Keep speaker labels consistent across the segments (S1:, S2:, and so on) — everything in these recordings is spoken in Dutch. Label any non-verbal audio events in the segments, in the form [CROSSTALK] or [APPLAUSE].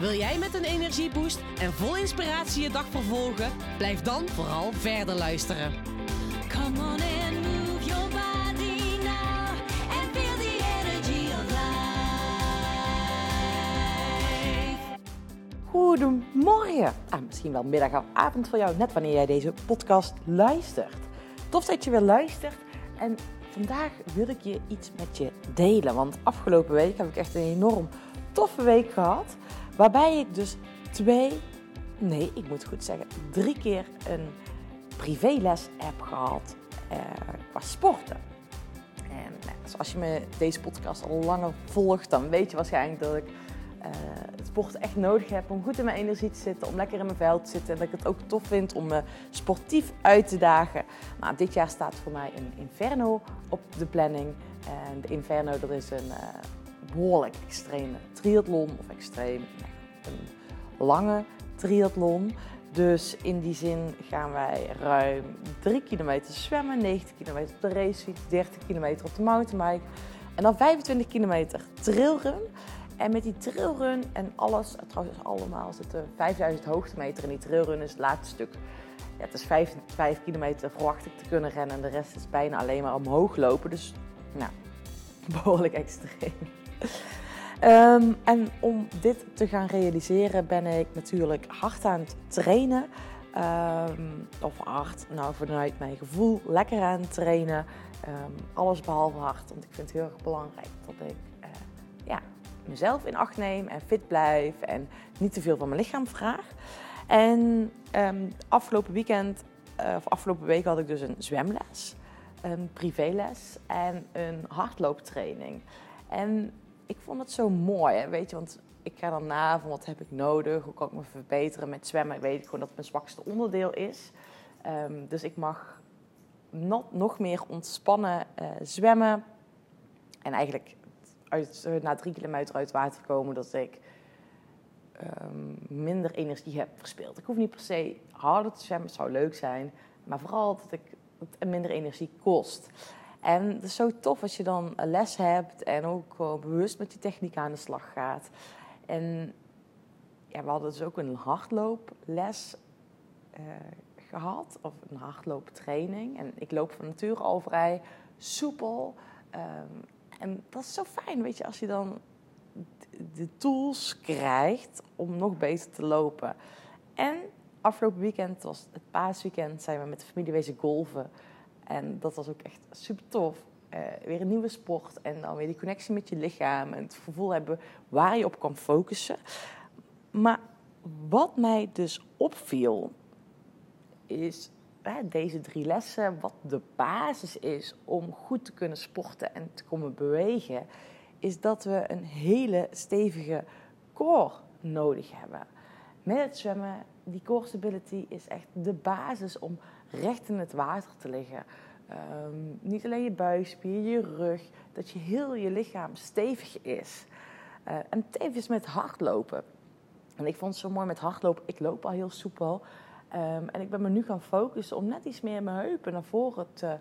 S1: Wil jij met een energieboost en vol inspiratie je dag vervolgen? Blijf dan vooral verder luisteren.
S2: Come on move your body now and feel the energy.
S3: Goedemorgen. Ah, misschien wel middag of avond voor jou, net wanneer jij deze podcast luistert. Tof dat je weer luistert. En vandaag wil ik je iets met je delen. Want afgelopen week heb ik echt een enorm toffe week gehad. Waarbij ik dus twee, nee, ik moet goed zeggen, drie keer een privéles heb gehad eh, qua sporten. En nou, zoals je me deze podcast al langer volgt, dan weet je waarschijnlijk dat ik eh, het sporten echt nodig heb om goed in mijn energie te zitten, om lekker in mijn vel te zitten. En dat ik het ook tof vind om me sportief uit te dagen. Nou, dit jaar staat voor mij een Inferno op de planning. En de Inferno, dat is een eh, behoorlijk extreme triathlon of extreem, een lange triathlon. Dus in die zin gaan wij ruim 3 kilometer zwemmen, 90 kilometer op de racefiets, 30 kilometer op de mountainbike en dan 25 kilometer trailrun. En met die trailrun en alles, trouwens allemaal zitten 5000 hoogtemeter in die trailrun is het laatste stuk. Ja, het is 5, 5 kilometer verwacht ik te kunnen rennen en de rest is bijna alleen maar omhoog lopen. Dus nou, [LAUGHS] behoorlijk extreem. Ehm, en om dit te gaan realiseren ben ik natuurlijk hard aan het trainen. Ehm, of hard, nou vanuit mijn gevoel, lekker aan het trainen. Ehm, alles behalve hard, want ik vind het heel erg belangrijk dat ik eh, ja, mezelf in acht neem en fit blijf en niet te veel van mijn lichaam vraag. En afgelopen weekend, uh, of afgelopen week had ik dus een zwemles, een privéles en een hardlooptraining. En ik vond het zo mooi, hè, weet je, want ik ga dan na van wat heb ik nodig, hoe kan ik me verbeteren met zwemmen. Weet ik gewoon dat het mijn zwakste onderdeel is. Um, dus ik mag nog meer ontspannen uh, zwemmen. En eigenlijk uit, na drie kilometer uit water komen dat ik um, minder energie heb verspeeld. Ik hoef niet per se harder te zwemmen, het zou leuk zijn. Maar vooral dat ik het minder energie kost. En het is zo tof als je dan les hebt en ook gewoon bewust met die techniek aan de slag gaat. En ja, we hadden dus ook een hardlooples uh, gehad, of een hardlooptraining. En ik loop van nature al vrij soepel. Um, en dat is zo fijn, weet je, als je dan de tools krijgt om nog beter te lopen. En afgelopen weekend, was het paasweekend, zijn we met de familie wezen golven. En dat was ook echt super tof. Uh, weer een nieuwe sport en dan weer die connectie met je lichaam en het gevoel hebben waar je op kan focussen. Maar wat mij dus opviel, is deze drie lessen, wat de basis is om goed te kunnen sporten en te komen bewegen, is dat we een hele stevige core nodig hebben. Met het zwemmen, die core stability is echt de basis om recht in het water te liggen. Um, niet alleen je buikspier, je rug, dat je heel je lichaam stevig is. Uh, en tevens met hardlopen. En ik vond het zo mooi met hardlopen. Ik loop al heel soepel. Um, en ik ben me nu gaan focussen om net iets meer mijn heupen naar voren te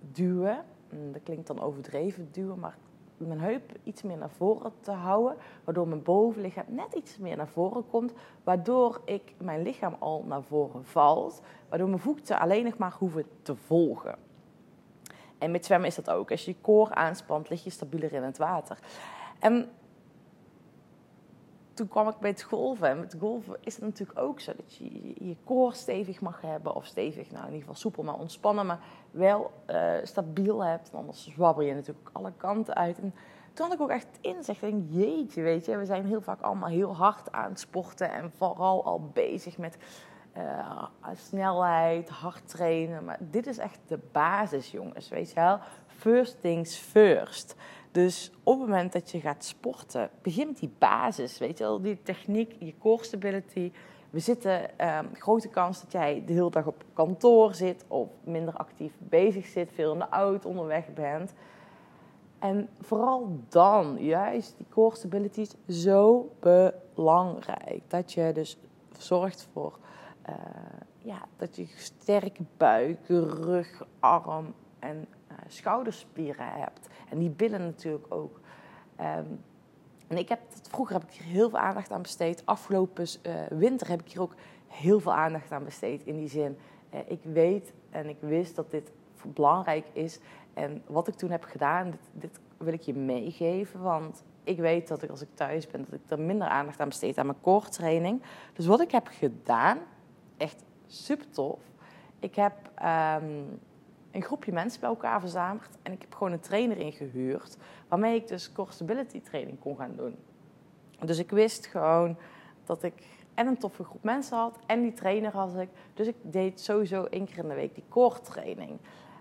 S3: duwen. Mm, dat klinkt dan overdreven duwen, maar mijn heup iets meer naar voren te houden. Waardoor mijn bovenlichaam net iets meer naar voren komt. Waardoor ik mijn lichaam al naar voren valt. Waardoor mijn voeten alleen nog maar hoeven te volgen. En met zwemmen is dat ook. Als je je koor aanspant, lig je stabieler in het water. Toen kwam ik bij het golven. En met golven is het natuurlijk ook zo dat je je koor stevig mag hebben. Of stevig, nou in ieder geval soepel, maar ontspannen. Maar wel uh, stabiel hebt. Anders zwabber je natuurlijk alle kanten uit. En toen had ik ook echt inzicht. Ik jeetje, weet je. We zijn heel vaak allemaal heel hard aan het sporten. En vooral al bezig met uh, snelheid, hard trainen. Maar dit is echt de basis, jongens. Weet je wel? First things first. Dus op het moment dat je gaat sporten, begin met die basis. Weet je wel? Die techniek, je core stability. we zitten, ehm, grote kans dat jij de hele dag op kantoor zit of minder actief bezig zit, veel in de auto onderweg bent. En vooral dan, juist die core stability is zo belangrijk. Dat je dus zorgt voor eh, ja, dat je sterke buik, rug, arm en eh, schouderspieren hebt. En die billen natuurlijk ook. Ehm, en ik heb, vroeger heb ik hier heel veel aandacht aan besteed. Afgelopen uh, winter heb ik hier ook heel veel aandacht aan besteed. In die zin, ik weet en ik wist dat dit belangrijk is. En wat ik toen heb gedaan, dit, dit, wil ik je meegeven. Want ik weet dat ik als ik thuis ben, dat ik er minder aandacht aan besteed aan mijn core training. Dus wat ik heb gedaan, echt super tof. Ik heb um, een groepje mensen bij elkaar verzameld. En ik heb gewoon een trainer ingehuurd. Waarmee ik dus core stability training kon gaan doen. Dus ik wist gewoon dat ik en een toffe groep mensen had. En die trainer had ik. Dus ik deed sowieso één keer in de week die core training.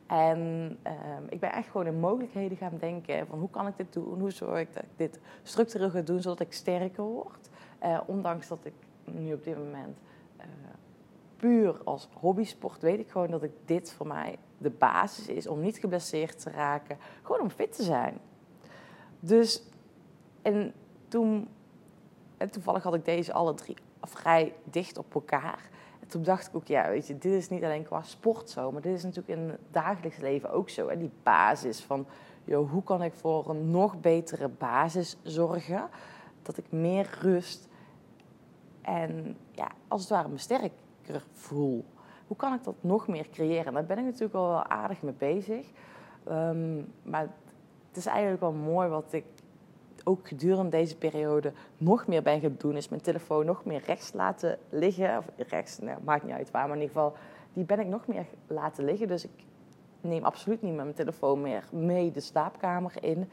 S3: En um, ik ben echt gewoon in mogelijkheden gaan denken van hoe kan ik dit doen? Hoe zorg ik dat ik dit structureel ga doen zodat ik sterker word? Uh, ondanks dat ik nu op dit moment uh, puur als hobbysport weet ik gewoon dat ik dit voor mij de basis is om niet geblesseerd te raken. Gewoon om fit te zijn. Dus, en toen, en toevallig had ik deze alle drie vrij dicht op elkaar. En toen dacht ik ook, ja, weet je, dit is niet alleen qua sport zo, maar dit is natuurlijk in het dagelijks leven ook zo. Hè? Die basis van, joh, hoe kan ik voor een nog betere basis zorgen? Dat ik meer rust en ja, als het ware me voel. Hoe kan ik dat nog meer creëren? Daar ben ik natuurlijk al wel aardig mee bezig. Um, maar het is eigenlijk wel mooi wat ik ook gedurende deze periode nog meer ben gaan doen. Is mijn telefoon nog meer rechts laten liggen. Of rechts, nou, maakt niet uit waar, maar in ieder geval... die ben ik nog meer laten liggen. Dus ik neem absoluut niet mijn telefoon meer mee de slaapkamer in.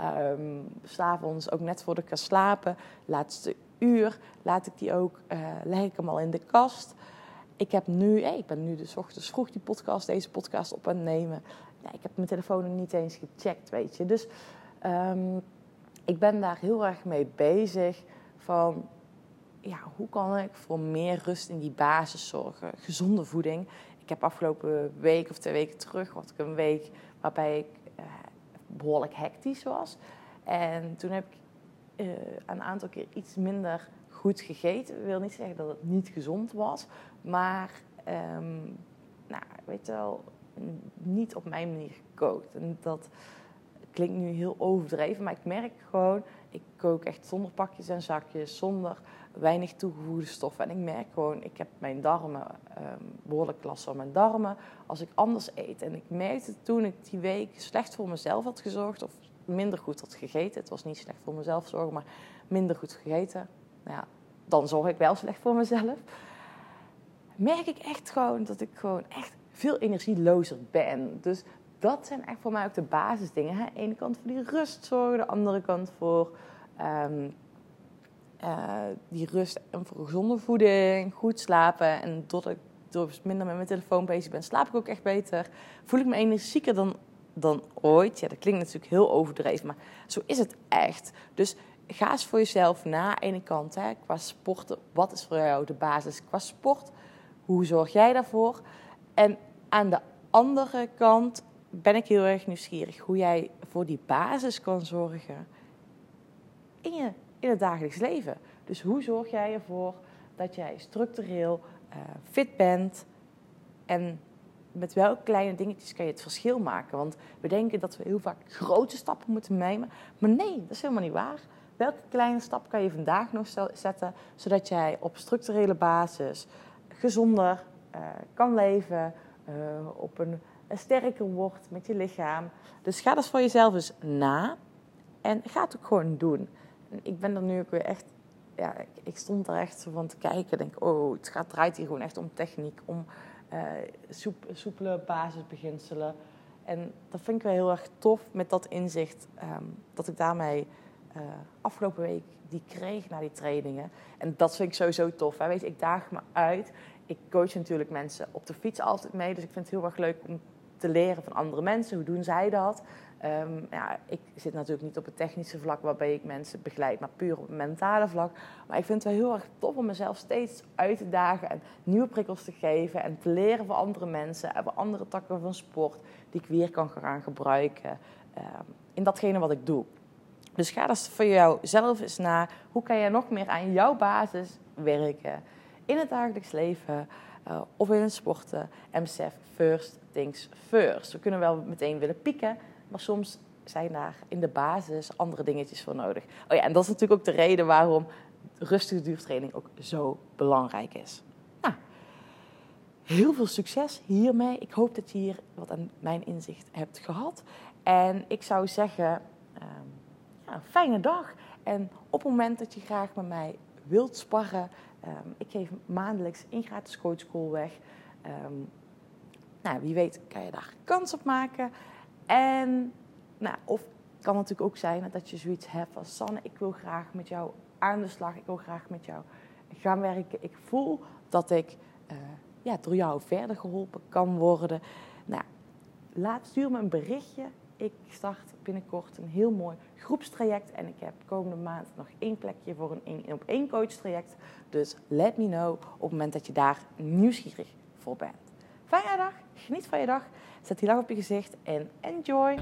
S3: Um, S'avonds, ook net voordat ik ga slapen, laatste uur, laat ik die ook, uh, leg ik hem al in de kast. Ik heb nu, ik ben nu dus ochtends vroeg die podcast, deze podcast op aan het nemen. Ik heb mijn telefoon niet eens gecheckt, weet je. Dus um, ik ben daar heel erg mee bezig van, ja, hoe kan ik voor meer rust in die basis zorgen? Gezonde voeding. Ik heb afgelopen week of twee weken terug, had ik een week waarbij ik uh, behoorlijk hectisch was. En toen heb ik uh, een aantal keer iets minder goed gegeten. Ik wil niet zeggen dat het niet gezond was, maar um, nou, weet je wel, niet op mijn manier gekookt. En dat klinkt nu heel overdreven, maar ik merk gewoon, ik kook echt zonder pakjes en zakjes, zonder weinig toegevoegde stoffen. En ik merk gewoon, ik heb mijn darmen, um, behoorlijk last van mijn darmen, als ik anders eet. En ik merkte toen ik die week slecht voor mezelf had gezorgd, of minder goed had gegeten. Het was niet slecht voor mezelf zorgen, maar minder goed gegeten. Nou ja, dan zorg ik wel slecht voor mezelf. Merk ik echt gewoon dat ik gewoon echt veel energielozer ben. Dus dat zijn echt voor mij ook de basisdingen. Hè? De ene kant voor die rust zorgen, de andere kant voor um, uh, die rust en voor gezonde voeding, goed slapen. En doordat ik door minder met mijn telefoon bezig ben, slaap ik ook echt beter. Voel ik me energieker dan, dan ooit. Ja, dat klinkt natuurlijk heel overdreven, maar zo is het echt. Dus ga eens voor jezelf na. Ene kant, hè, qua sporten, wat is voor jou de basis qua sport? Hoe zorg jij daarvoor? En aan de andere kant ben ik heel erg nieuwsgierig hoe jij voor die basis kan zorgen in, je, in het dagelijks leven. Dus hoe zorg jij ervoor dat jij structureel uh, fit bent en met welke kleine dingetjes kan je het verschil maken? Want we denken dat we heel vaak grote stappen moeten nemen, maar nee, dat is helemaal niet waar. Welke kleine stap kan je vandaag nog zetten, zodat jij op structurele basis gezonder uh, kan leven, uh, op een sterker wordt met je lichaam. Dus ga dat voor jezelf eens na en ga het ook gewoon doen. Ik ben er nu ook weer echt, ja, ik stond er echt van te kijken. Denk, oh, het gaat, draait hier gewoon echt om techniek, om uh, soep, soepele basisbeginselen. En dat vind ik wel heel erg tof met dat inzicht, um, dat ik daarmee uh, afgelopen week die kreeg na die trainingen. En dat vind ik sowieso tof. Hè? Weet je, ik daag me uit. Ik coach natuurlijk mensen op de fiets altijd mee. Dus ik vind het heel erg leuk om te leren van andere mensen. Hoe doen zij dat? Ehm, ja, ik zit natuurlijk niet op het technische vlak waarbij ik mensen begeleid, maar puur op het mentale vlak. Maar ik vind het wel heel erg tof om mezelf steeds uit te dagen en nieuwe prikkels te geven en te leren van andere mensen en van andere takken van sport die ik weer kan gaan gebruiken ehm, in datgene wat ik doe. Dus ga dus voor jouzelf eens na, hoe kan je nog meer aan jouw basis werken in het dagelijks leven uh, of in het sporten en besef first things first. We kunnen wel meteen willen pieken, maar soms zijn daar in de basis andere dingetjes voor nodig. Oh ja, en dat is natuurlijk ook de reden waarom rustige duurtraining ook zo belangrijk is. Nou, heel veel succes hiermee. Ik hoop dat je hier wat aan mijn inzicht hebt gehad. En ik zou zeggen, um, ja, fijne dag. En op het moment dat je graag met mij wilt sparren, um, ik geef maandelijks een gratis coachschool weg. Um, nou, wie weet kan je daar kans op maken. En, nou, of het kan natuurlijk ook zijn dat je zoiets hebt van Sanne, ik wil graag met jou aan de slag. Ik wil graag met jou gaan werken. Ik voel dat ik uh, ja, door jou verder geholpen kan worden. Nou, laat, stuur me een berichtje. Ik start binnenkort een heel mooi groepstraject. En ik heb komende maand nog één plekje voor een één op één coach traject. Dus let me know op het moment dat je daar nieuwsgierig voor bent. Fijne dag, geniet van je dag. Zet die lach op je gezicht en enjoy.